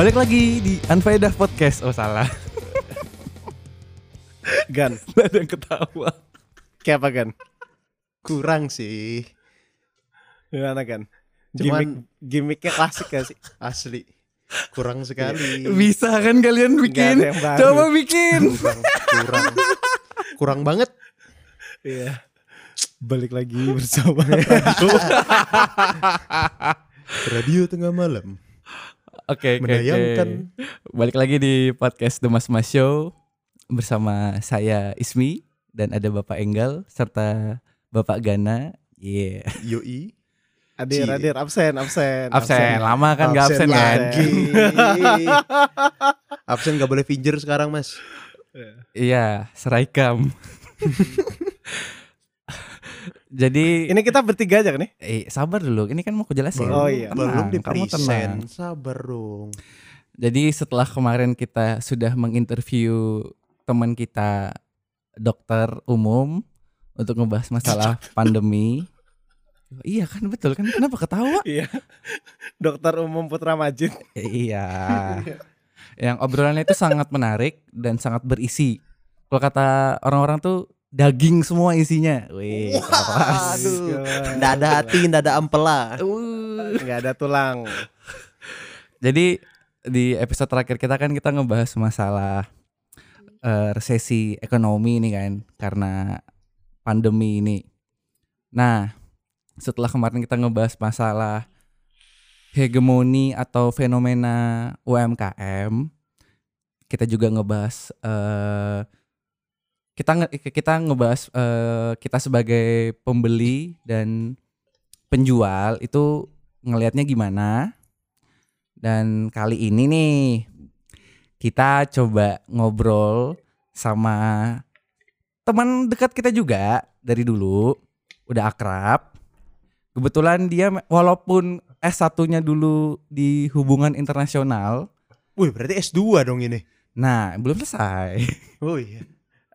Balik lagi di Unfaedah Podcast. Oh salah. Gan, Gak ada yang ketawa. kayak apa Gan? Kurang sih. Gimana Gan? Cuman- Gimik, gimiknya klasik gak sih? Asli. Kurang sekali. Bisa kan kalian bikin? Coba bikin. kurang, kurang. Kurang banget. Iya. Balik lagi bersama Radio tengah malam. Oke, oke, oke. Menayangkan. Balik lagi di podcast The Mas Mas Show bersama saya Ismi dan ada Bapak Enggal serta Bapak Gana. Iya. Yoi. Adir, Cie. adir, absen, absen Absen. Lama kan gak absen, kan? lagi. absen gak boleh finger sekarang mas. Iya, seraikam. Jadi Ini kita bertiga aja kan nih? eh, sabar dulu. Ini kan mau aku jelasin. Oh, iya. Belum di kamu tenang. Sabar dong. Jadi setelah kemarin kita sudah menginterview teman kita dokter umum untuk ngebahas masalah pandemi. Iya kan betul kan kenapa ketawa? Iya. Dokter umum Putra Majid. Eh, iya. Yang obrolannya itu sangat menarik dan sangat berisi. Kalau kata orang-orang tuh daging semua isinya. Wih. Aduh. Nggak ada hati, nggak ada ampela. Uh. Nggak ada tulang. Jadi di episode terakhir kita kan kita ngebahas masalah eh, resesi ekonomi ini kan karena pandemi ini. Nah, setelah kemarin kita ngebahas masalah hegemoni atau fenomena UMKM, kita juga ngebahas eh, kita nge- kita ngebahas eh, kita sebagai pembeli dan penjual itu ngelihatnya gimana. Dan kali ini nih kita coba ngobrol sama teman dekat kita juga dari dulu, udah akrab. Kebetulan dia walaupun S1-nya dulu di hubungan internasional, Wih berarti S2 dong ini. nah belum selesai. Oh iya.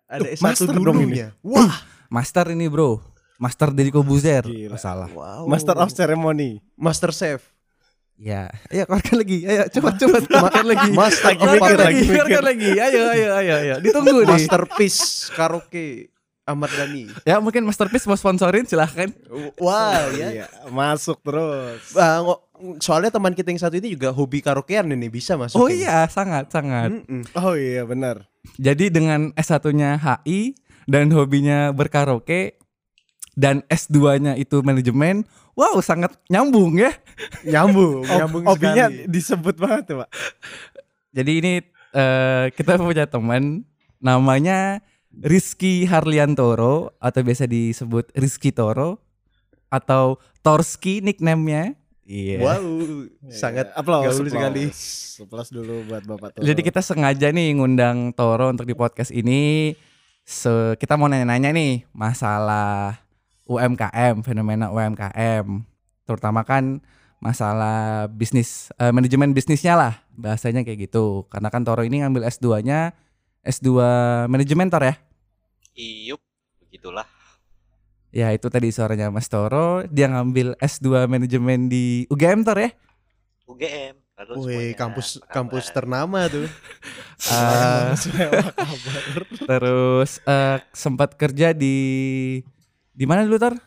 Ada Duh, S1 master dong dulunya. Wah. Master ini bro, Master dari Kobuzer. Oh, salah. Wow. Master of Ceremony. Master Chef. Ya, ayo keluarkan lagi. Ayo cepat cepat keluarkan lagi. Master Lagi mikir, lagi keluarkan lagi. Ayo, ayo, ayo, ayo. Ditunggu nih. Masterpiece karaoke Ahmad Dhani. Ya mungkin Masterpiece mau sponsorin silahkan. Wah, ya. Iya, masuk terus. Ngo- soalnya teman kita yang satu ini juga hobi karaokean ini bisa masuk. Oh iya, sangat sangat. Mm-mm. Oh iya benar. Jadi dengan S1-nya HI dan hobinya berkaraoke dan S2-nya itu manajemen, wow sangat nyambung ya. Nyambung, nyambung Obinya sekali. disebut banget tuh, Pak. Jadi ini eh, kita punya teman namanya Rizky Harliantoro atau biasa disebut Rizky Toro atau Torski nickname-nya. Iya. Wow, sangat Aplaus, gaul sekali. Aplaus dulu buat Bapak Toro. Jadi kita sengaja nih ngundang Toro untuk di podcast ini. Se kita mau nanya-nanya nih masalah UMKM, fenomena UMKM. Terutama kan masalah bisnis eh, manajemen bisnisnya lah, bahasanya kayak gitu. Karena kan Toro ini ngambil S2-nya S2 manajemen Tor ya. Iyup, begitulah. Ya, itu tadi suaranya Mas Toro, dia ngambil S2 manajemen di UGM Tor ya. UGM. Lalu Wih, semuanya, kampus apa kampus ternama tuh. Eh, terus eh, sempat kerja di di mana dulu Tor?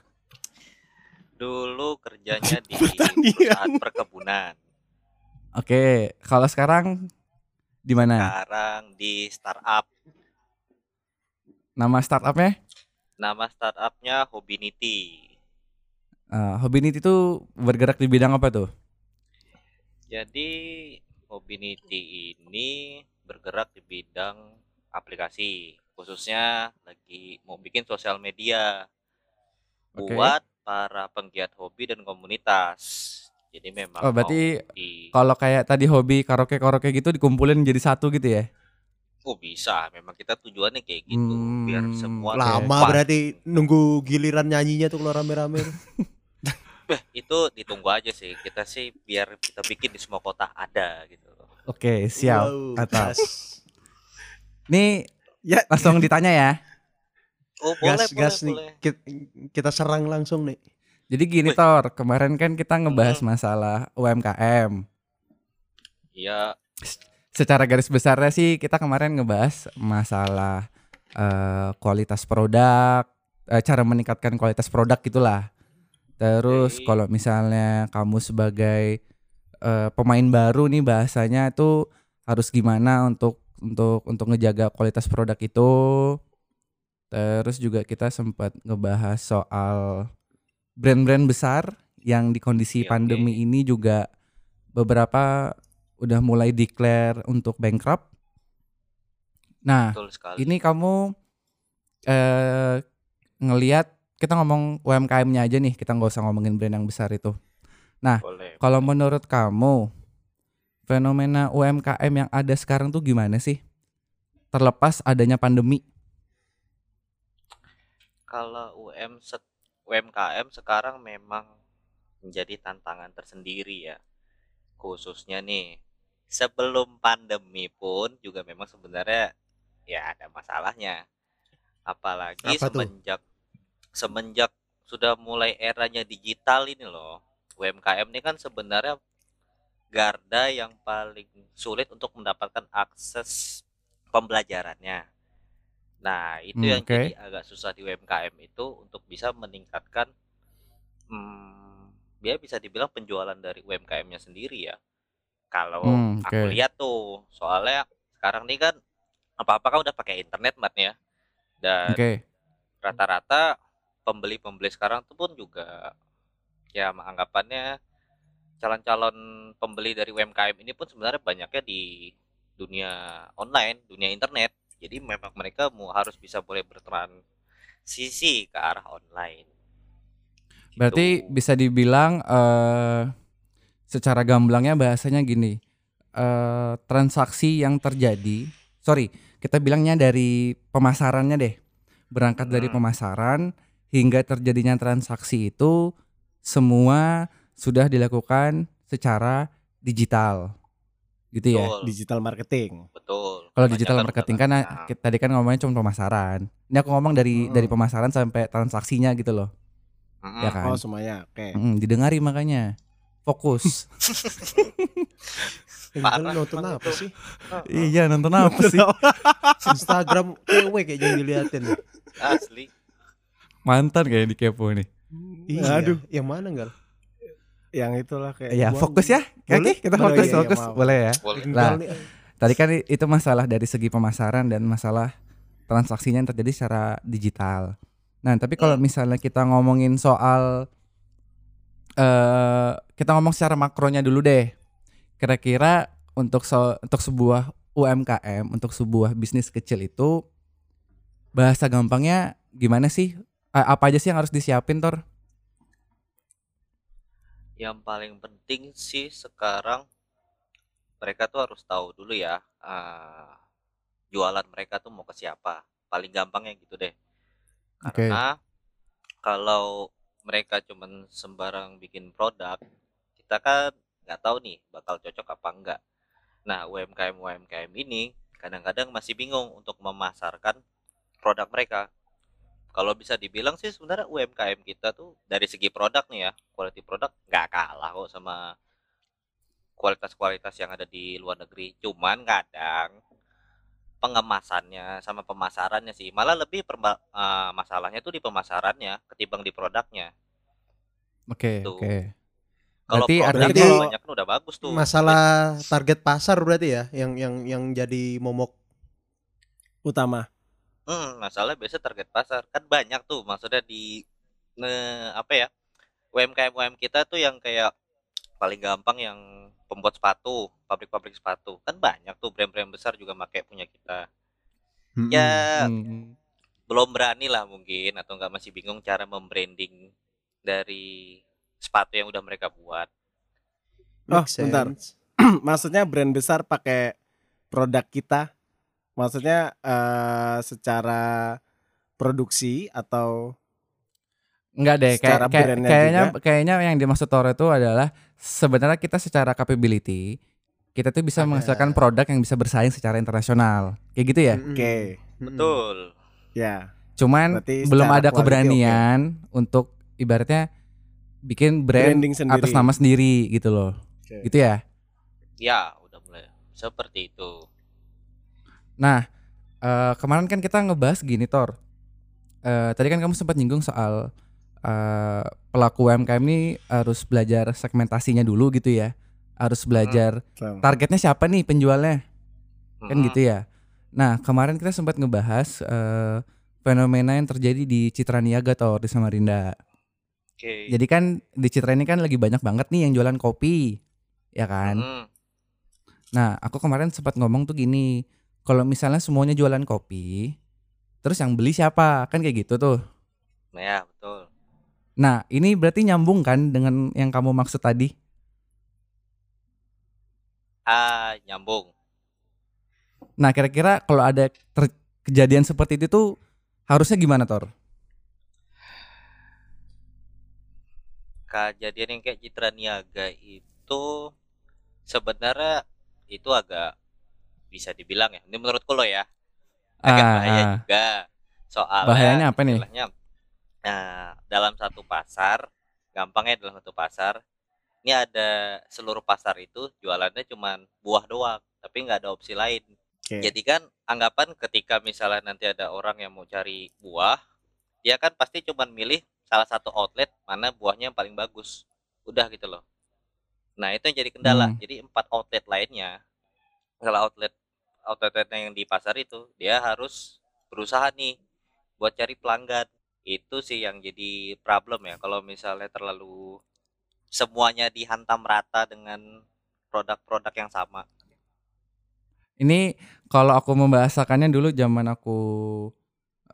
Dulu kerjanya di Pertanian. perusahaan perkebunan. Oke, kalau sekarang di mana? Sekarang di startup. Nama startupnya? Nama startupnya Hobinity. Uh, Hobinity itu bergerak di bidang apa tuh? Jadi Hobinity ini bergerak di bidang aplikasi, khususnya lagi mau bikin sosial media Oke. buat para penggiat hobi dan komunitas. Jadi memang Oh, berarti di Kalau kayak tadi hobi karaoke-karaoke gitu dikumpulin jadi satu gitu ya? Oh bisa, memang kita tujuannya kayak gitu biar Hmm, semua Oke. Lama kompak. berarti nunggu giliran nyanyinya tuh kalau rame-rame. Beh, itu ditunggu aja sih. Kita sih biar kita bikin di semua kota ada gitu. Oke, siap. Wow, Atau gas. nih Ya, langsung ditanya ya. Oh boleh gas, boleh gas nih. boleh. Ki- Kita serang langsung nih. Jadi gini Wih. Tor, kemarin kan kita ngebahas Hmm. masalah UMKM. Iya, secara garis besarnya sih kita kemarin ngebahas masalah eh, kualitas produk, eh, cara meningkatkan kualitas produk gitulah. Terus kalau misalnya kamu sebagai eh, pemain baru nih bahasanya itu harus gimana untuk untuk untuk ngejaga kualitas produk itu. Terus juga kita sempat ngebahas soal brand-brand besar yang di kondisi Oke, pandemi oke. ini juga beberapa udah mulai declare untuk bankrupt. Nah, ini kamu eh ngelihat kita ngomong UMKM-nya aja nih, kita nggak usah ngomongin brand yang besar itu. Boleh. Kalau menurut kamu fenomena UMKM yang ada sekarang tuh gimana sih? Terlepas adanya pandemi. Kalau UM se- UMKM sekarang memang menjadi tantangan tersendiri ya. Khususnya nih sebelum pandemi pun juga memang sebenarnya ya ada masalahnya. Apalagi Apa tuh? semenjak semenjak sudah mulai eranya digital ini loh. UMKM ini kan sebenarnya garda yang paling sulit untuk mendapatkan akses pembelajarannya. Nah, itu Hmm, yang jadi agak susah di UMKM itu untuk bisa meningkatkan hmm, dia bisa dibilang penjualan dari UMKM-nya sendiri ya. Kalau Hmm, aku oke. lihat tuh, soalnya sekarang nih kan apa-apa kan udah pakai internet, Mat ya. Dan Oke. rata-rata pembeli-pembeli sekarang tuh pun juga ya anggapannya calon-calon pembeli dari UMKM ini pun sebenarnya banyaknya di dunia online, dunia internet. Jadi memang mereka mau harus bisa boleh bertransisi ke arah online. Berarti Gitu. bisa dibilang eh secara gamblangnya bahasanya gini. eh transaksi yang terjadi, sorry, kita bilangnya dari pemasarannya deh. Berangkat dari Hmm. pemasaran hingga terjadinya transaksi itu semua sudah dilakukan secara digital. Gitu ya. Betul, Digital marketing. betul. Kalau digital marketing kan. kan ah, Nah, kita- tadi kan ngomongnya cuma pemasaran. Ini aku ngomong dari Mm-mm. dari pemasaran sampai transaksinya gitu loh, mm-mm. ya kan? Oh semuanya. Oke. Mm, didengari makanya. Fokus. Parah nonton apa itu. sih? iya, nonton apa sih? Instagram cewek kayaknya yang diliatin. Asli. Mantan kayak di kepo nih. Iya. Aduh. Yang mana enggak? Yang itulah kayak. Ya, fokus ya. Oke, Boleh? kita Boleh, fokus, iya, iya, fokus. maaf. Boleh ya. Boleh. Lah. Tadi kan itu masalah dari segi pemasaran dan masalah transaksinya yang terjadi secara digital. Nah, tapi kalau Hmm. misalnya kita ngomongin soal eh kita ngomong secara makronya dulu deh. Kira-kira untuk so- untuk sebuah UMKM, untuk sebuah bisnis kecil itu bahasa gampangnya gimana sih? Apa aja sih yang harus disiapin, Tor? Yang paling penting sih sekarang mereka tuh harus tahu dulu ya eh, jualan mereka tuh mau ke siapa. Paling gampangnya gitu deh. Karena kalau mereka cuman sembarang bikin produk, kita kan nggak tahu nih bakal cocok apa enggak. Nah, UMKM UMKM ini kadang-kadang masih bingung untuk memasarkan produk mereka. Kalau bisa dibilang sih sebenarnya UMKM kita tuh dari segi produk nih ya, quality produk nggak kalah kok sama kualitas-kualitas yang ada di luar negeri. Cuman kadang pengemasannya sama pemasarannya sih malah lebih perma- eh, masalahnya tuh di pemasarannya ketimbang di produknya. Oke, Tuh. oke. Kalau Berarti artinya- kalau banyak kan udah bagus tuh. Masalah target pasar berarti ya yang yang yang jadi momok. Utama. Hmm, masalah biasa target pasar kan banyak tuh maksudnya di ne, apa ya UMKM UMKM kita tuh yang kayak paling gampang yang pembuat sepatu pabrik-pabrik sepatu kan banyak tuh brand-brand besar juga pakai punya kita ya Hmm. belum berani lah mungkin atau nggak masih bingung cara membranding dari sepatu yang udah mereka buat Oh, bentar. Maksudnya brand besar pakai produk kita. Maksudnya eh, secara produksi atau Enggak deh, kayak, Secara kayak- kayaknya juga. kayaknya yang dimaksud Toro itu adalah sebenarnya kita secara capability kita tuh bisa Ada. menghasilkan produk yang bisa bersaing secara internasional. Kayak gitu ya. Mm-mm. oke. Mm-mm. betul Ya. Cuman Berarti belum ada keberanian untuk ibaratnya bikin brand Branding sendiri. atas nama sendiri gitu loh. Oke. Gitu ya. ya udah mulai Seperti itu. Nah, eh, kemarin kan kita ngebahas gini Tor. Eh, tadi kan kamu sempat nyinggung soal eh, pelaku UMKM ini harus belajar segmentasinya dulu gitu ya. Harus belajar Betul. targetnya siapa nih penjualnya kan Mm-mm. gitu ya. Nah kemarin kita sempat ngebahas eh, fenomena yang terjadi di Citra Niaga Tor di Samarinda. Oke. Jadi kan di Citra ini kan lagi banyak banget nih yang jualan kopi, ya kan? Mm-mm. Nah, aku kemarin sempat ngomong tuh gini, kalau misalnya semuanya jualan kopi, terus yang beli siapa? Kan kayak gitu tuh. Nah, ya betul. Nah, ini berarti nyambung kan dengan yang kamu maksud tadi? Ah, nyambung. Nah, kira-kira kalau ada kejadian seperti itu tuh harusnya gimana, Tor? Kejadian yang kayak Citra Niaga itu sebenarnya itu agak bisa dibilang ya. Ini menurutku lo ya. Agak Ah, bahaya ah. juga. Soalnya Bahayanya apa nih? Nah, dalam satu pasar, gampangnya dalam satu pasar, ini ada seluruh pasar itu jualannya cuman buah doang, tapi nggak ada opsi lain. Oke. Jadi kan anggapan ketika misalnya nanti ada orang yang mau cari buah, dia kan pasti cuman milih salah satu outlet mana buahnya yang paling bagus. Udah gitu loh. Nah, itu yang jadi kendala. Hmm. Jadi empat outlet lainnya, salah outlet outletnya yang di pasar itu, dia harus berusaha nih buat cari pelanggan. Itu sih yang jadi problem ya. Kalau misalnya terlalu semuanya dihantam rata dengan produk-produk yang sama. Ini kalau aku membahasakannya dulu zaman aku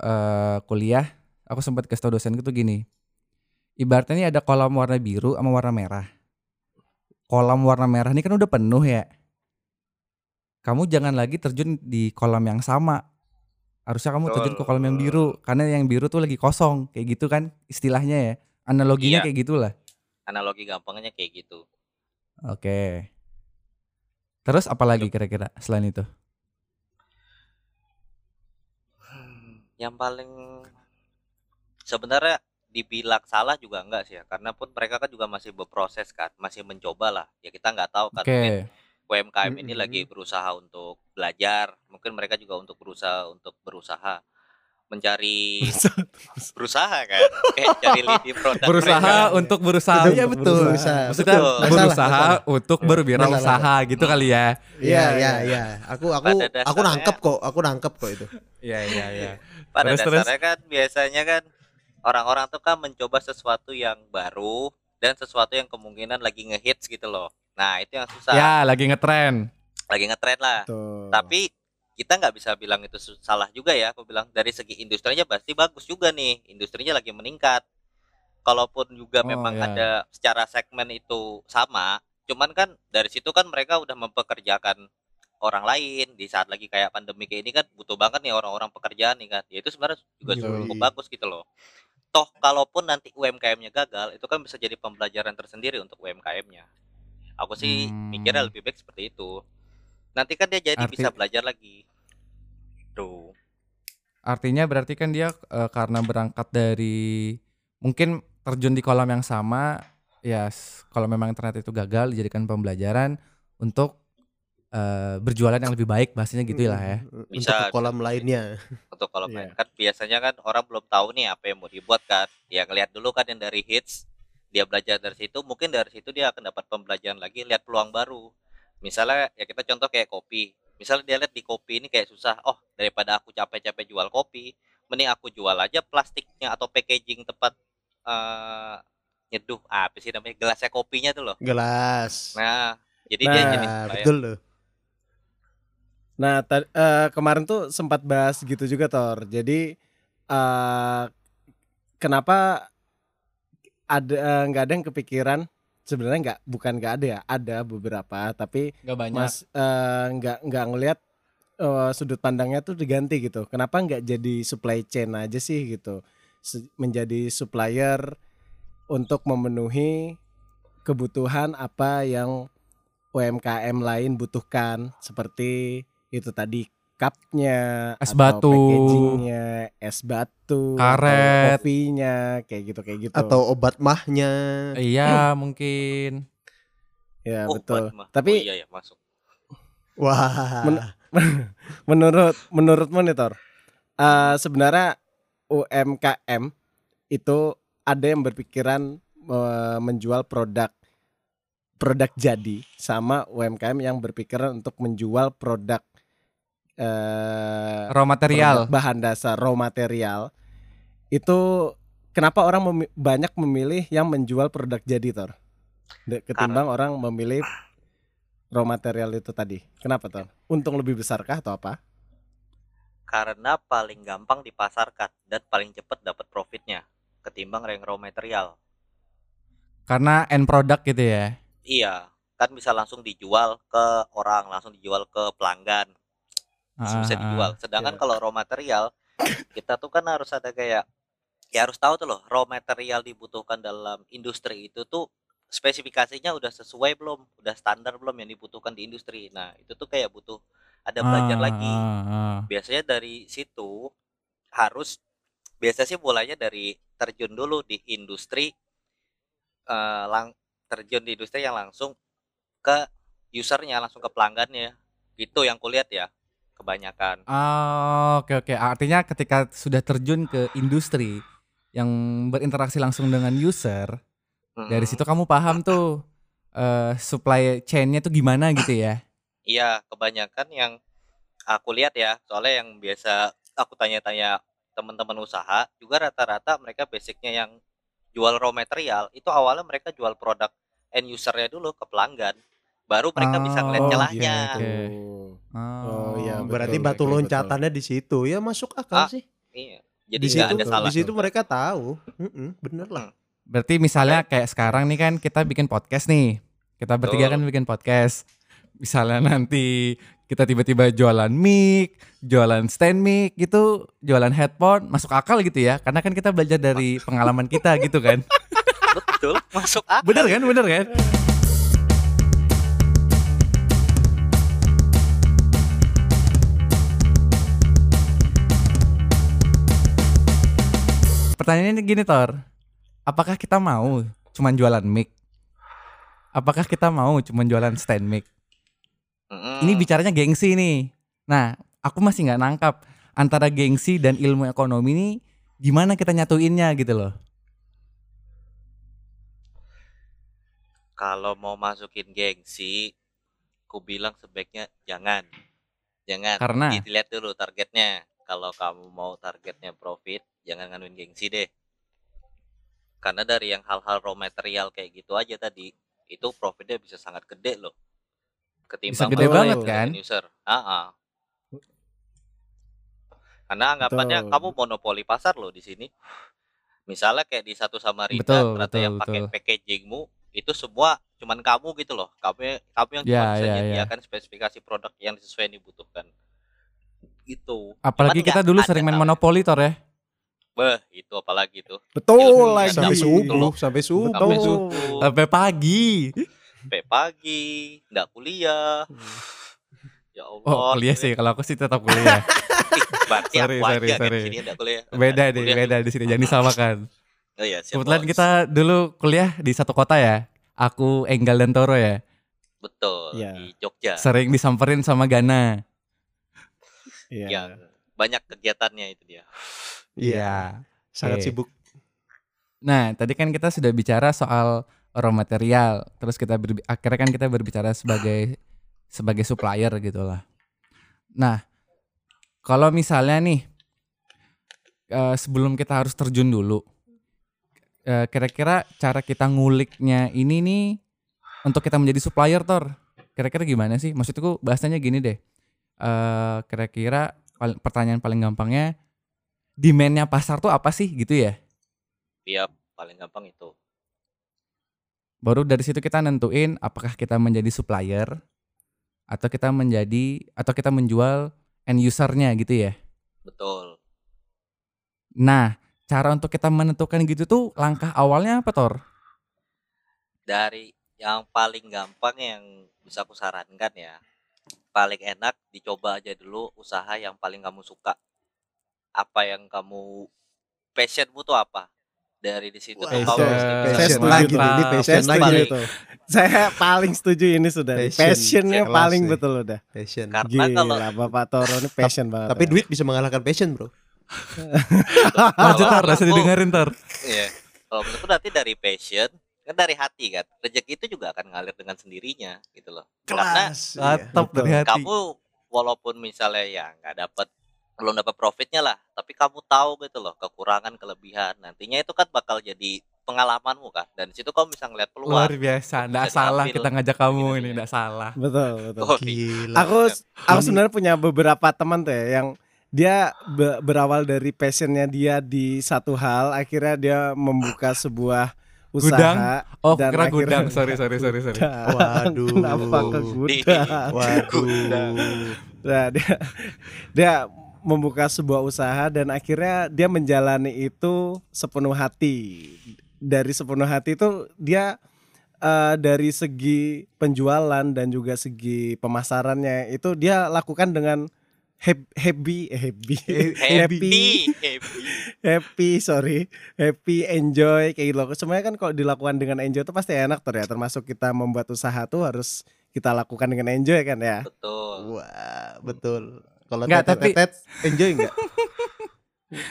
eh, kuliah, aku sempat tau dosenku tuh gini. Ibaratnya ini ada kolam warna biru sama warna merah. Kolam warna merah ini kan udah penuh ya. Kamu jangan lagi terjun di kolam yang sama. Harusnya kamu terjun ke kolam yang biru karena yang biru tuh lagi kosong kayak gitu kan istilahnya ya. Analoginya Iya. kayak gitulah. Analogi gampangnya kayak gitu. Oke. Terus apa lagi kira-kira selain itu? Yang paling sebenarnya dibilang salah juga enggak sih ya, karena pun mereka kan juga masih berproses kan, masih mencoba lah. Ya kita nggak tahu kan mungkin UMKM ini Mm-mm. lagi berusaha untuk belajar, mungkin mereka juga untuk berusaha untuk berusaha mencari berusaha kan, kayak cari lidi produk Berusaha mereka. untuk berusaha. Betul, Iya betul. berusaha. Maksudnya Betul. Masalah, berusaha masalah. untuk berwirausaha gitu kali ya. Iya, Iya, iya, iya. Aku aku aku dasarnya- nangkep kok, aku nangkep kok itu. Iya iya iya. Pada Terus, terus? dasarnya kan biasanya kan orang-orang tuh kan mencoba sesuatu yang baru dan sesuatu yang kemungkinan lagi ngehits gitu loh. Nah itu yang susah, Ya lagi ngetren. lagi ngetren lah. Tuh. Tapi kita nggak bisa bilang itu salah juga ya. Aku bilang dari segi industrinya pasti bagus juga nih. Industrinya lagi meningkat. Kalaupun juga Oh, memang ya. ada secara segmen itu sama, cuman kan dari situ kan mereka udah mempekerjakan orang lain di saat lagi kayak pandemi kayak ini kan butuh banget nih orang-orang pekerjaan nih kan. Ya itu sebenarnya juga Yoi. cukup bagus gitu loh. Toh kalaupun nanti UMKM-nya gagal, itu kan bisa jadi pembelajaran tersendiri untuk UMKM-nya. Aku sih Hmm. mikirnya lebih baik seperti itu. Nanti kan dia jadi Arti- bisa belajar lagi. Tuh. Artinya berarti kan dia eh, karena berangkat dari mungkin terjun di kolam yang sama, ya s- kalau memang ternyata itu gagal dijadikan pembelajaran untuk eh, berjualan yang lebih baik bahasanya gitu lah ya. Untuk Bisa, ke kolam bisa. lainnya. Untuk kalau Iya. main kan biasanya kan orang belum tahu nih apa yang mau dibuat kan. Dia ngeliat dulu kan yang dari hits, dia belajar dari situ, mungkin dari situ dia akan dapat pembelajaran lagi, lihat peluang baru. Misalnya ya kita contoh kayak kopi. Misalnya dia lihat di kopi ini kayak susah, oh daripada aku capek-capek jual kopi, mending aku jual aja plastiknya atau packaging tempat eh nyeduh apa sih namanya gelasnya kopinya tuh loh. Gelas. Nah, jadi dia Nah, jadi Nah, supplier. betul loh. Nah, eh, kemarin tuh sempat bahas gitu juga Tor. Jadi eh kenapa ada eh, nggak ada yang kepikiran. Sebenarnya nggak bukan nggak ada ya ada beberapa. Tapi Gak banyak. mas eh, nggak nggak ngelihat eh, sudut pandangnya tuh diganti gitu. Kenapa nggak jadi supply chain aja sih gitu? Se- menjadi supplier untuk memenuhi kebutuhan apa yang UMKM lain butuhkan. Seperti itu tadi cupnya Es atau batu. packagingnya es batu Karet. kopinya kayak gitu kayak gitu Atau obat mahnya. Iya mungkin. ya Oh, betul Batma. Tapi- oh, iya ya masuk. Wah. Men- menurut menurut monitor eh, sebenarnya UMKM itu ada yang berpikiran eh, menjual produk produk jadi sama UMKM yang berpikiran untuk menjual produk eh, Raw material. bahan dasar raw material itu kenapa orang memi- banyak memilih yang menjual produk jadi Tor ketimbang orang memilih raw material itu tadi kenapa Tor untung lebih besarkah atau apa karena paling gampang dipasarkan dan paling cepat dapat profitnya ketimbang yang raw material. Karena end product gitu ya. Iya, kan bisa langsung dijual ke orang, langsung dijual ke pelanggan, bisa dijual. Sedangkan Iya. kalau raw material kita tuh kan harus ada kayak ya harus tahu tuh loh raw material dibutuhkan dalam industri itu tuh spesifikasinya udah sesuai belum, udah standar belum yang dibutuhkan di industri. Nah, itu tuh kayak butuh ada belajar Ah, lagi. ah, ah. biasanya dari situ harus biasanya sih mulainya dari terjun dulu di industri eh, lang terjun di industri yang langsung ke usernya langsung ke pelanggannya itu yang kulihat ya kebanyakan Ah, oke oke. Artinya ketika sudah terjun ke industri yang berinteraksi langsung dengan user, dari Mm-mm. situ kamu paham tuh eh supply chain-nya tuh gimana gitu ya. iya kebanyakan yang aku lihat ya soalnya yang biasa aku tanya-tanya teman-teman usaha juga rata-rata mereka basicnya yang jual raw material itu awalnya mereka jual produk end usernya dulu ke pelanggan baru mereka bisa ngeliat Oh, celahnya Oke. Oh. Oh, iya, betul, Berarti betul, batu betul. loncatannya di situ. Ya masuk akal Ah, sih. iya jadi Di nggak situ, ada salah di situ mereka tahu. Mm-mm, bener lah. Berarti misalnya kayak sekarang nih kan kita bikin podcast nih. Kita bertiga kan bikin podcast. Misalnya nanti kita tiba-tiba jualan mic, jualan stand mic gitu, jualan headphone, masuk akal gitu ya. Karena kan kita belajar dari pengalaman kita gitu kan. betul masuk akal Bener kan? Bener kan? Pertanyaannya gini Tor, apakah kita mau cuman jualan mic? Apakah kita mau cuman jualan stand mic? Ini bicaranya gengsi nih. Nah, aku masih nggak nangkap antara gengsi dan ilmu ekonomi ini gimana kita nyatuinnya gitu loh. kalau mau masukin gengsi ku bilang sebaiknya jangan jangan Karena? dilihat dulu targetnya kalau kamu mau targetnya profit jangan nganuin gengsi deh karena dari yang hal-hal raw material kayak gitu aja tadi itu profitnya bisa sangat gede loh ketimbang gede masalah banget kan? user Ah, ah. karena anggapannya Betul. kamu monopoli pasar loh di sini misalnya kayak di satu Samarinda Betul, ternyata betul, yang pakai betul. packagingmu itu semua cuman kamu gitu loh kamu kamu yang Ya, cuma bisa menyediakan spesifikasi produk yang sesuai yang dibutuhkan itu Apalagi Cuman kita dulu sering main monopoli Tor ya. Beh itu apalagi tuh Betul lagi. Sampai subuh, sampai subuh. sampai subuh Sampai pagi. sampai pagi nggak kuliah ya Allah Oh, kuliah sih kalau aku sih tetap kuliah. Berarti Sorry, aku sorry, aja sorry. di sini kuliah Beda deh, kuliah. beda di sini jangan disamakan. oh iya siap, Kebetulan bos. kita dulu kuliah di satu kota ya. Aku Enggal dan Toro ya. betul Iya. di Jogja Sering disamperin sama Gana. Iya. yang banyak kegiatannya itu dia Iya. Sangat Oke. sibuk. Nah, tadi kan kita sudah bicara soal raw material, terus kita berbi- akhirnya kan kita berbicara sebagai sebagai supplier gitu lah. Nah, kalau misalnya nih eh, sebelum kita harus terjun dulu, eh, kira-kira cara kita nguliknya ini nih untuk kita menjadi supplier tor, kira-kira gimana sih? Maksudku bahasanya gini deh, eh, kira-kira pertanyaan paling gampangnya, demandnya pasar tuh apa sih gitu ya? dia paling gampang itu Baru dari situ kita nentuin apakah kita menjadi supplier atau kita menjadi atau kita menjual end usernya gitu ya. betul Nah, cara untuk kita menentukan gitu tuh langkah awalnya apa Tor? dari yang paling gampang yang bisa aku sarankan ya paling enak dicoba aja dulu usaha yang paling kamu suka apa yang kamu passionmu tuh apa dari di situ tuh Wah, kamu Passion, mesti bisa Saya Passion setuju tuh. ini passion Saya Itu lagi. tuh. Saya paling setuju ini sudah. Passion. Passionnya Kelas paling nih. betul udah. Passion. Karena kalau Bapak Toro ini passion banget. Tapi ya. duit bisa mengalahkan passion, Bro. Lanjut tar, aku- didengerin tar. Iya. Kalau menurutku nanti dari passion kan dari hati kan. Rezeki itu juga akan ngalir dengan sendirinya gitu loh. Karena Kelas. Mantap betul. dari hati. kamu walaupun misalnya ya nggak dapat belum dapat profitnya lah, tapi kamu tahu gitu loh kekurangan kelebihan. Nantinya itu kan bakal jadi pengalamanmu kan. Dan di situ kamu bisa ngeliat Luar peluang. biasa, nggak salah kita ngajak kamu Gitu, ini, iya. nggak salah. Betul, betul. Oh, Gila. Aku aku Ini- sebenarnya punya beberapa teman tuh ya yang dia be- berawal dari passionnya dia di satu hal, akhirnya dia membuka sebuah usaha. Gudang? Oh, dan kira akhirnya- gudang. Sorry, sorry, sorry, sorry. Gudang. Waduh. Kenapa ke gudang? Waduh. Nah, dia, dia membuka sebuah usaha dan akhirnya dia menjalani itu sepenuh hati. Dari sepenuh hati itu dia eh, dari segi penjualan dan juga segi pemasarannya itu dia lakukan dengan happy eh, happy Happy, happy. happy sorry happy enjoy kayak gitu semuanya kan kalau dilakukan dengan enjoy itu pasti enak tuh ya termasuk kita membuat usaha tuh harus kita lakukan dengan enjoy kan ya Betul. Wah, betul. Kalau Nggak, tetet, tapi- tetet, enjoy enggak?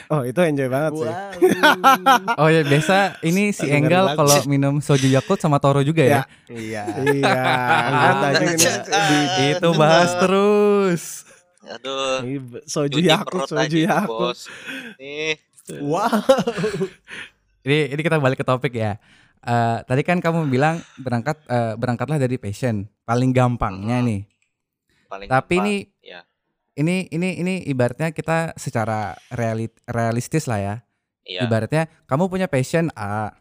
oh itu enjoy banget sih Wow. Oh ya biasa ini si Enggal kalau minum soju Yakult sama Toro juga ya. Iya. iya juga. ini Itu bahas terus. Aduh. ini soju yakult soju yakult. Nih, Wow. Ini ini kita balik ke topik ya. Eh, tadi kan kamu bilang berangkat eh, berangkatlah dari passion paling gampangnya Mhm. nih. paling Tapi gampang. ini. Ini ini ini ibaratnya kita secara reali- realistis lah ya. Iya. Ibaratnya kamu punya passion A,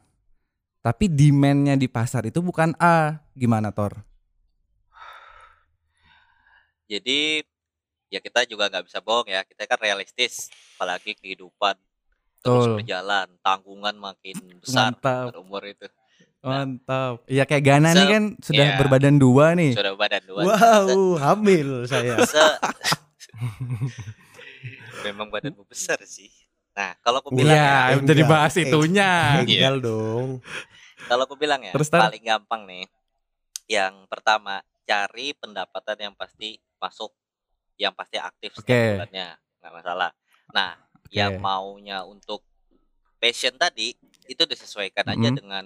tapi demandnya di pasar itu bukan A. Gimana Tor? Jadi ya kita juga nggak bisa bohong ya. Kita kan realistis, apalagi kehidupan terus Betul. berjalan, tanggungan makin besar Mantap. berumur itu. Mantap. Iya kayak Gana nih So, kan sudah iya. berbadan dua nih. Sudah badan dua. Wow, hamil saya. Se- Memang badanmu besar sih. Nah, kalau aku bilang Iya, ya, enggak. jadi bahas Eh, itunya. Tinggal dong. kalau aku bilang ya, Terus, paling gampang nih. Yang pertama, cari pendapatan yang pasti masuk, yang pasti aktif setiap Oke. bulannya, nggak masalah. Nah, Oke. yang maunya untuk passion tadi itu disesuaikan aja Mhm. dengan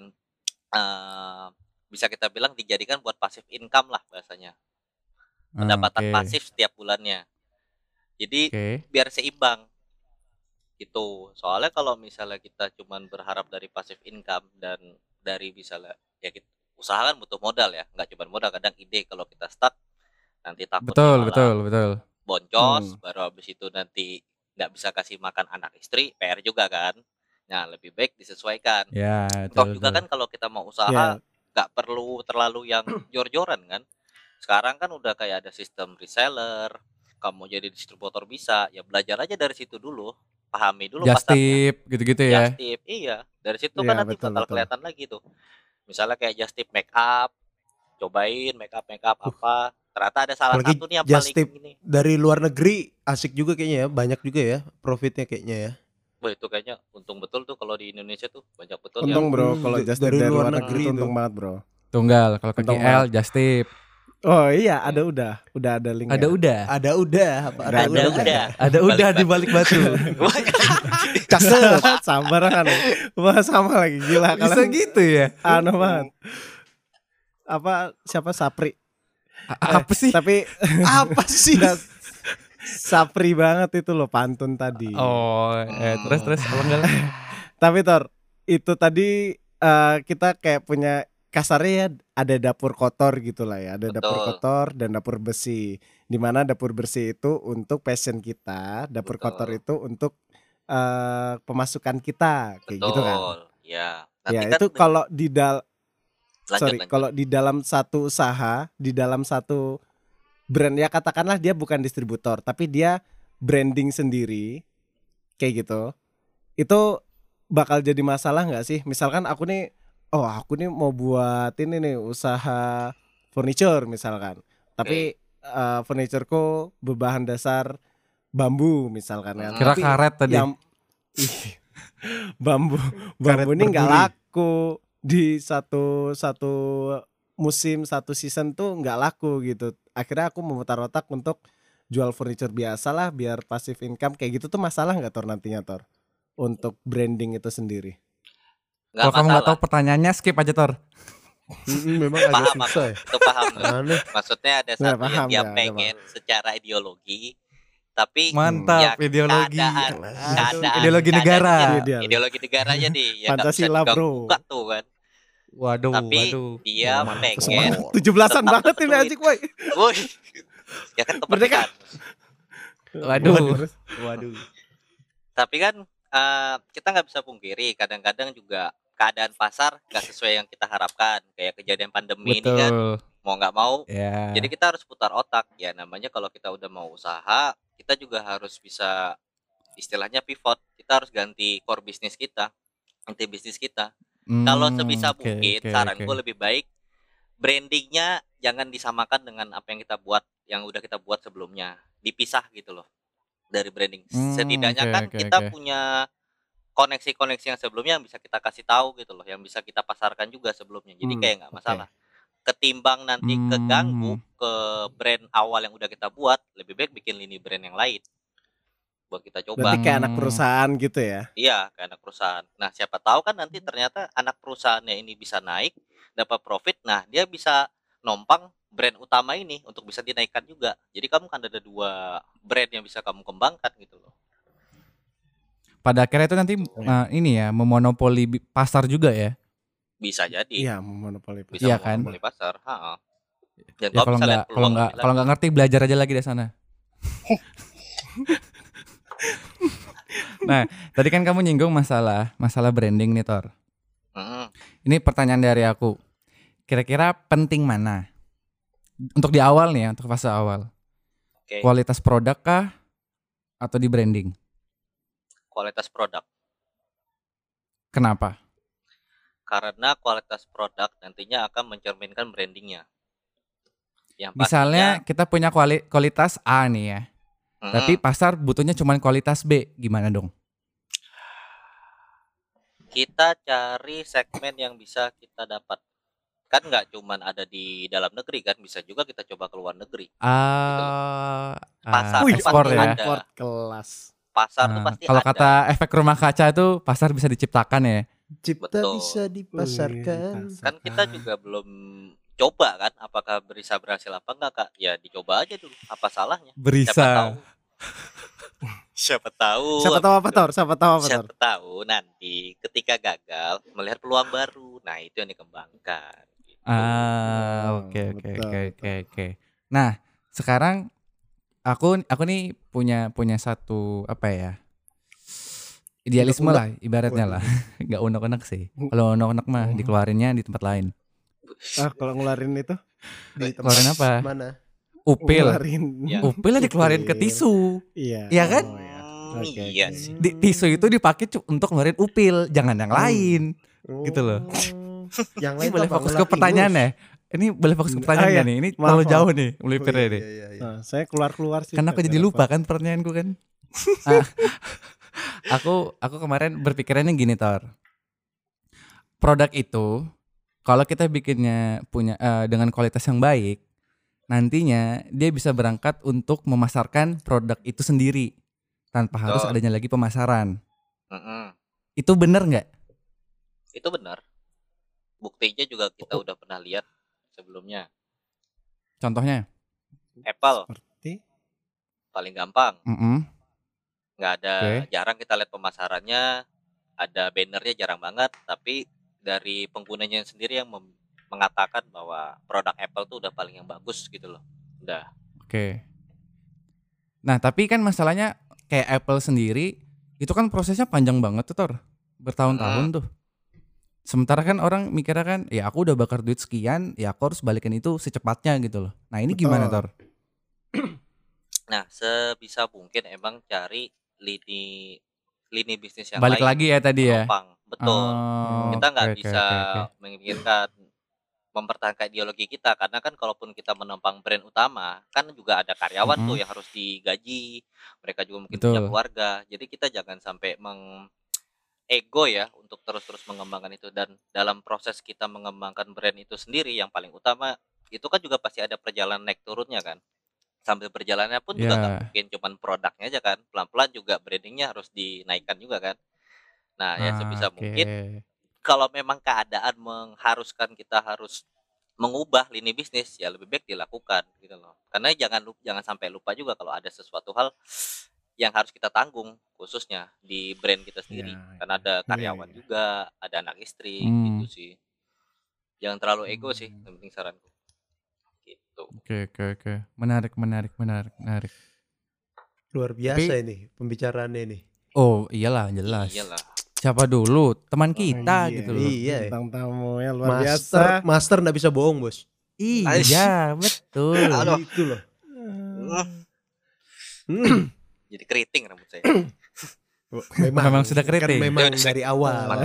eh, bisa kita bilang dijadikan buat passive income lah bahasanya, pendapatan Oke. pasif setiap bulannya. Jadi Oke. biar seimbang gitu soalnya kalau misalnya kita cuman berharap dari passive income dan dari misalnya ya kita usaha kan butuh modal ya nggak cuma modal kadang ide kalau kita stuck nanti takutnya Betul, malah betul, betul. boncos Hmm. baru habis itu nanti nggak bisa kasih makan anak istri PR juga kan nah lebih baik disesuaikan Ya, toh betul, juga betul. kan kalau kita mau usaha ya nggak perlu terlalu yang jor-joran kan sekarang kan udah kayak ada sistem reseller kamu jadi distributor bisa ya belajar aja dari situ dulu pahami dulu Just tip gitu-gitu ya. Just tip iya dari situ Iya, kan nanti betul, bakal betul. kelihatan lagi tuh misalnya kayak just tip make up cobain make up make up apa ternyata ada salah Apalagi satu nih yang just paling tip. ini Dari luar negeri asik juga kayaknya ya, banyak juga ya profitnya kayaknya ya. Wah itu kayaknya untung betul tuh kalau di Indonesia tuh banyak betul untung yang bro Hmm, kalau just dari dari, luar luar negeri negeri itu untung banget bro Tunggal kalau ke KL just tip. Oh iya ada udah. Udah ada link Ada udah. Ada udah, apa Ada ada udah? Ada udah di balik batu. Cakep sabar kan wah sama lagi. Gila Bisa kalian gitu ya. aneh banget. Apa siapa? Sapri. A- Apa sih? tapi apa sih? Sapri banget itu loh pantun tadi. Oh, eh, terus terus apa enggak? Tapi Tor, itu tadi eh, kita kayak punya kasarnya ya ada dapur kotor gitu lah ya, ada dapur Betul. kotor dan dapur besi. Di mana dapur bersih itu untuk passion kita, dapur Betul. kotor itu untuk eh, pemasukan kita, kayak gitu kan. betul ya Ya nanti kan itu kalau di dal lanjut, sorry lanjut. kalau di dalam satu usaha, di dalam satu brand ya katakanlah dia bukan distributor, tapi dia branding sendiri, kayak gitu. Itu bakal jadi masalah nggak sih? Misalkan aku nih, oh aku nih mau buat ini nih usaha furniture misalkan, tapi eh, furnitureku berbahan dasar bambu misalkan kan. Kira Tapi karet tadi. yang Ih, bambu Karet bambu ini nggak laku di satu satu musim satu season tuh nggak laku gitu. Akhirnya aku memutar otak untuk jual furniture biasa lah biar passive income kayak gitu tuh masalah nggak Tor nantinya Tor untuk branding itu sendiri. Kalau kamu nggak tahu pertanyaannya skip aja Tor. Memang agak Paham, susah ya. itu paham Aneh. maksudnya ada satu paham, yang dia ya, pengen secara ideologi tapi Mantap ya, ideologi. keadaan- keadaan- ideologi keadaan negara. Dia. ideologi negaranya nih ya Pancasila, bro. gugat tuh kan Waduh, tapi waduh. dia pengen Semangat 17-an Tetap banget ini fluid. anjing woi. woi ya kan Merdeka. kan. Waduh. Waduh. tapi kan eh, kita nggak bisa pungkiri kadang-kadang juga keadaan pasar nggak sesuai yang kita harapkan kayak kejadian pandemi ini kan Betul. mau nggak mau Ya. Jadi kita harus putar otak ya namanya kalau kita udah mau usaha kita juga harus bisa istilahnya pivot kita harus ganti core bisnis kita ganti bisnis kita kalau Hmm, sebisa oke, mungkin oke, saranku oke. lebih baik brandingnya jangan disamakan dengan apa yang kita buat yang udah kita buat sebelumnya dipisah gitu loh dari branding Hmm, setidaknya oke, kan oke, kita oke. punya koneksi-koneksi yang sebelumnya yang bisa kita kasih tahu gitu loh yang bisa kita pasarkan juga sebelumnya. Jadi Hmm, kayak nggak masalah. Ketimbang nanti keganggu Hmm. ke brand awal yang udah kita buat lebih baik bikin lini brand yang lain. Buat kita coba. Berarti kayak anak Hmm. perusahaan gitu ya. iya ke anak perusahaan. Nah siapa tahu kan nanti ternyata anak perusahaannya ini bisa naik dapat profit nah dia bisa nompang brand utama ini untuk bisa dinaikkan juga. Jadi kamu kan ada dua brand yang bisa kamu kembangkan gitu loh Pada akhirnya itu nanti eh, ini ya memonopoli pasar juga ya. bisa jadi Iya, monopoli. bisa Iya kan? memonopoli pasar ha dan Ya kalau nggak kalau nggak kalau nggak ngerti belajar aja lagi di sana. nah, tadi kan kamu nyinggung masalah masalah branding nih Tor. Mm-mm. Ini pertanyaan dari aku. Kira-kira penting mana? Untuk di awal nih ya, untuk fase awal. Oke. Kualitas produk kah atau di branding? Kualitas produk Kenapa? karena kualitas produk nantinya akan mencerminkan brandingnya. Yang Misalnya kita punya kuali- kualitas A nih ya, pastinya, tapi pasar butuhnya cuma kualitas B, gimana dong? kita cari segmen yang bisa kita dapat. Kan nggak cuman ada di dalam negeri kan, bisa juga kita coba ke luar negeri. Ah, Pasar ah, tuh ekspor pasti ya. ada. Import kelas. Pasar tuh Ah, pasti kalau ada. kata efek rumah kaca itu pasar bisa diciptakan ya. Cipta Betul. bisa dipasarkan. Kan kita juga belum coba kan, apakah bisa berhasil apa enggak kak? Ya dicoba aja dulu. Apa salahnya? Siapa tahu. Berisa. Siapa tahu. Siapa tahu apa Tor? Siapa tahu apa? Siapa tahu nanti ketika gagal melihat peluang baru. Nah itu yang dikembangkan. Gitu. Ah, oke oke oke oke. Nah, sekarang aku aku nih punya punya satu apa ya? Idealisme lah ibaratnya lah. Enggak unek-unek sih. Kalau unek-unek mah Oh. dikeluarinnya di tempat lain. Ah, kalau ngeluarin itu Di Keluarin tempat apa? Mana? Upil. Ngeluarin. Ya. Upil lah dikeluarin ke tisu. Iya. Iya kan? Oh, iya. Hmm, Oke, iya sih. Di, tisu itu dipakai untuk ngeluarin upil, jangan yang Hmm. lain. Gitu loh. Oh. Yang lain boleh fokus ke pertanyaan ya? Ini boleh fokus ke pertanyaan Ah, iya. nih? Ini Maaf, terlalu maaf. jauh nih Oh, melipirnya iya, nih. iya, iya, iya. Nah, saya keluar-keluar sih. Karena aku jadi lupa apa. kan pertanyaanku kan. Ah, aku aku kemarin berpikirannya gini Tor. Produk itu kalau kita bikinnya punya eh, dengan kualitas yang baik, nantinya dia bisa berangkat untuk memasarkan produk itu sendiri tanpa harus Betul. adanya lagi pemasaran. Mm-mm. Itu bener nggak? Itu benar. Buktinya juga kita udah pernah lihat sebelumnya. Contohnya? Apple Seperti paling gampang. Mm-mm. nggak ada Oke. jarang kita lihat pemasarannya ada bannernya jarang banget tapi dari penggunanya sendiri yang mem- mengatakan bahwa produk Apple tuh udah paling yang bagus gitu loh udah Oke. Nah, tapi kan masalahnya kayak Apple sendiri itu kan prosesnya panjang banget tuh, Tor. Bertahun-tahun tuh. Sementara kan orang mikirnya kan, ya aku udah bakar duit sekian, ya aku harus balikin itu secepatnya gitu loh. Nah, ini gimana, Tor? nah sebisa mungkin emang cari lini lini bisnis yang Balik lain lagi ya tadi ya. betul Oh, kita nggak oke, bisa oke, oke. memikirkan mempertahankan ideologi kita karena kan kalaupun kita menopang brand utama kan juga ada karyawan Mm-mm. tuh yang harus digaji mereka juga mungkin punya Betul. keluarga jadi kita jangan sampai meng ego ya untuk terus-terus mengembangkan itu dan dalam proses kita mengembangkan brand itu sendiri yang paling utama itu kan juga pasti ada perjalanan naik turunnya kan sambil berjalannya pun juga nggak Ya. mungkin cuman produknya aja kan pelan-pelan juga brandingnya harus dinaikkan juga kan nah ya sebisa Ah, Oke. mungkin kalau memang keadaan mengharuskan kita harus mengubah lini bisnis ya lebih baik dilakukan gitu loh karena jangan lupa jangan sampai lupa juga kalau ada sesuatu hal yang harus kita tanggung khususnya di brand kita sendiri Ya, karena ada karyawan iya. juga ada anak istri Hmm. gitu sih jangan terlalu ego sih Hmm. yang penting saranku gitu Oke oke oke. Menarik menarik menarik menarik. Luar biasa ini pembicaraannya ini. Oh iyalah jelas. iyalah Siapa dulu teman kita Iya, gitu loh. Iya. Bintang tamu ya luar Master, biasa. master nggak bisa bohong bos. Iya betul. Aduh. Itu loh. Jadi keriting rambut saya Memang sudah kan keriting. memang dari awal.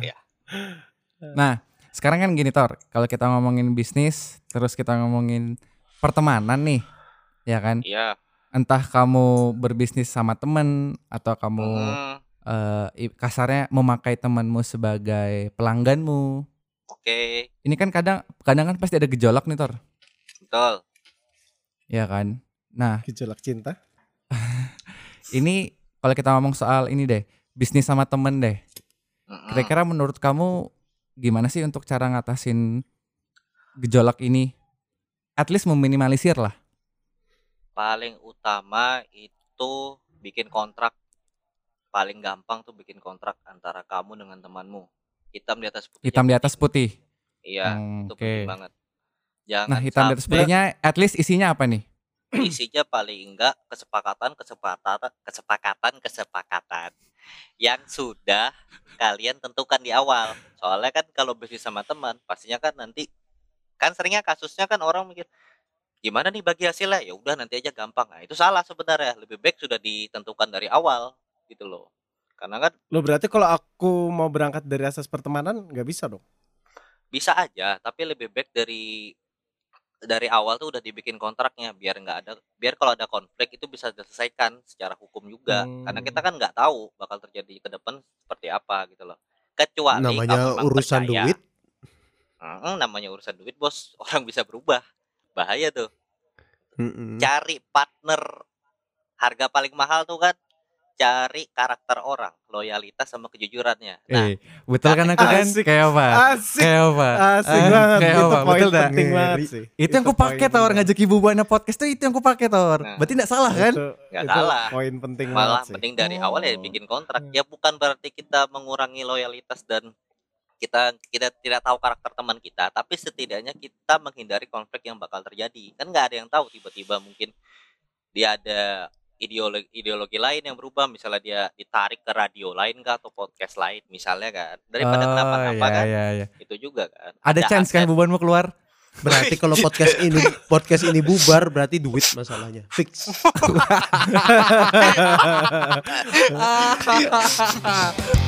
ya Nah sekarang kan gini Tor. Kalau kita ngomongin bisnis, terus kita ngomongin pertemanan nih, ya kan? iya Entah kamu berbisnis sama temen atau kamu Hmm, eh, i- kasarnya memakai temanmu sebagai pelangganmu. oke Ini kan kadang kadang kan pasti ada gejolak nih Tor, betul ya kan? Nah Gejolak cinta. ini kalau kita ngomong soal ini deh, bisnis sama temen deh. Kira-kira menurut kamu gimana sih untuk cara ngatasin gejolak ini? At least meminimalisir lah. paling utama itu bikin kontrak paling gampang tuh bikin kontrak antara kamu dengan temanmu hitam di atas putih Hitam di atas putih. iya Hmm, itu Oke. penting banget jangan Nah hitam di atas putihnya at least isinya apa nih? Isinya paling enggak kesepakatan kesepakatan kesepakatan kesepakatan yang sudah kalian tentukan di awal. Soalnya kan kalau bisnis sama teman pastinya kan nanti kan seringnya kasusnya kan orang mikir gimana nih bagi hasilnya? Ya udah nanti aja gampang. Nah itu salah sebenarnya. Lebih baik sudah ditentukan dari awal gitu loh. Karena kan Lo berarti kalau aku mau berangkat dari asas pertemanan nggak bisa dong. bisa aja tapi lebih baik dari dari awal tuh udah dibikin kontraknya biar nggak ada biar kalau ada konflik itu bisa diselesaikan secara hukum juga. Karena kita kan nggak tahu bakal terjadi ke depan seperti apa gitu loh. Kecuali Namanya urusan percaya. duit. Mm, namanya urusan duit bos. Orang bisa berubah. Bahaya tuh. Mm-mm. cari partner. Harga paling mahal tuh kan cari karakter orang loyalitas sama kejujurannya nah Eh, betul kan aku kan? Asik. Kayak apa? Asik. Kayak apa? Asik banget. Kayak itu apa? poin Betul dah. penting banget Ngeri. sih. Itu yang aku poin pakai Tor ngajak Ibu Buana podcast tuh itu yang aku pakai Tor. Nah. Berarti enggak salah kan? Itu, Nggak itu salah. poin penting malah banget sih. penting dari awal ya Oh. bikin kontrak Hmm. ya bukan berarti kita mengurangi loyalitas dan kita kita tidak tahu karakter teman kita tapi setidaknya kita menghindari konflik yang bakal terjadi kan nggak ada yang tahu tiba-tiba mungkin dia ada ideologi ideologi lain yang berubah misalnya dia ditarik ke radio lain kah atau podcast lain misalnya kan daripada Oh, kenapa-napa iya, kan iya, iya. itu juga kan Ada chance kan aset. Bu Buan mau keluar? Berarti kalau podcast ini podcast ini bubar berarti duit masalahnya. Fix. Ah.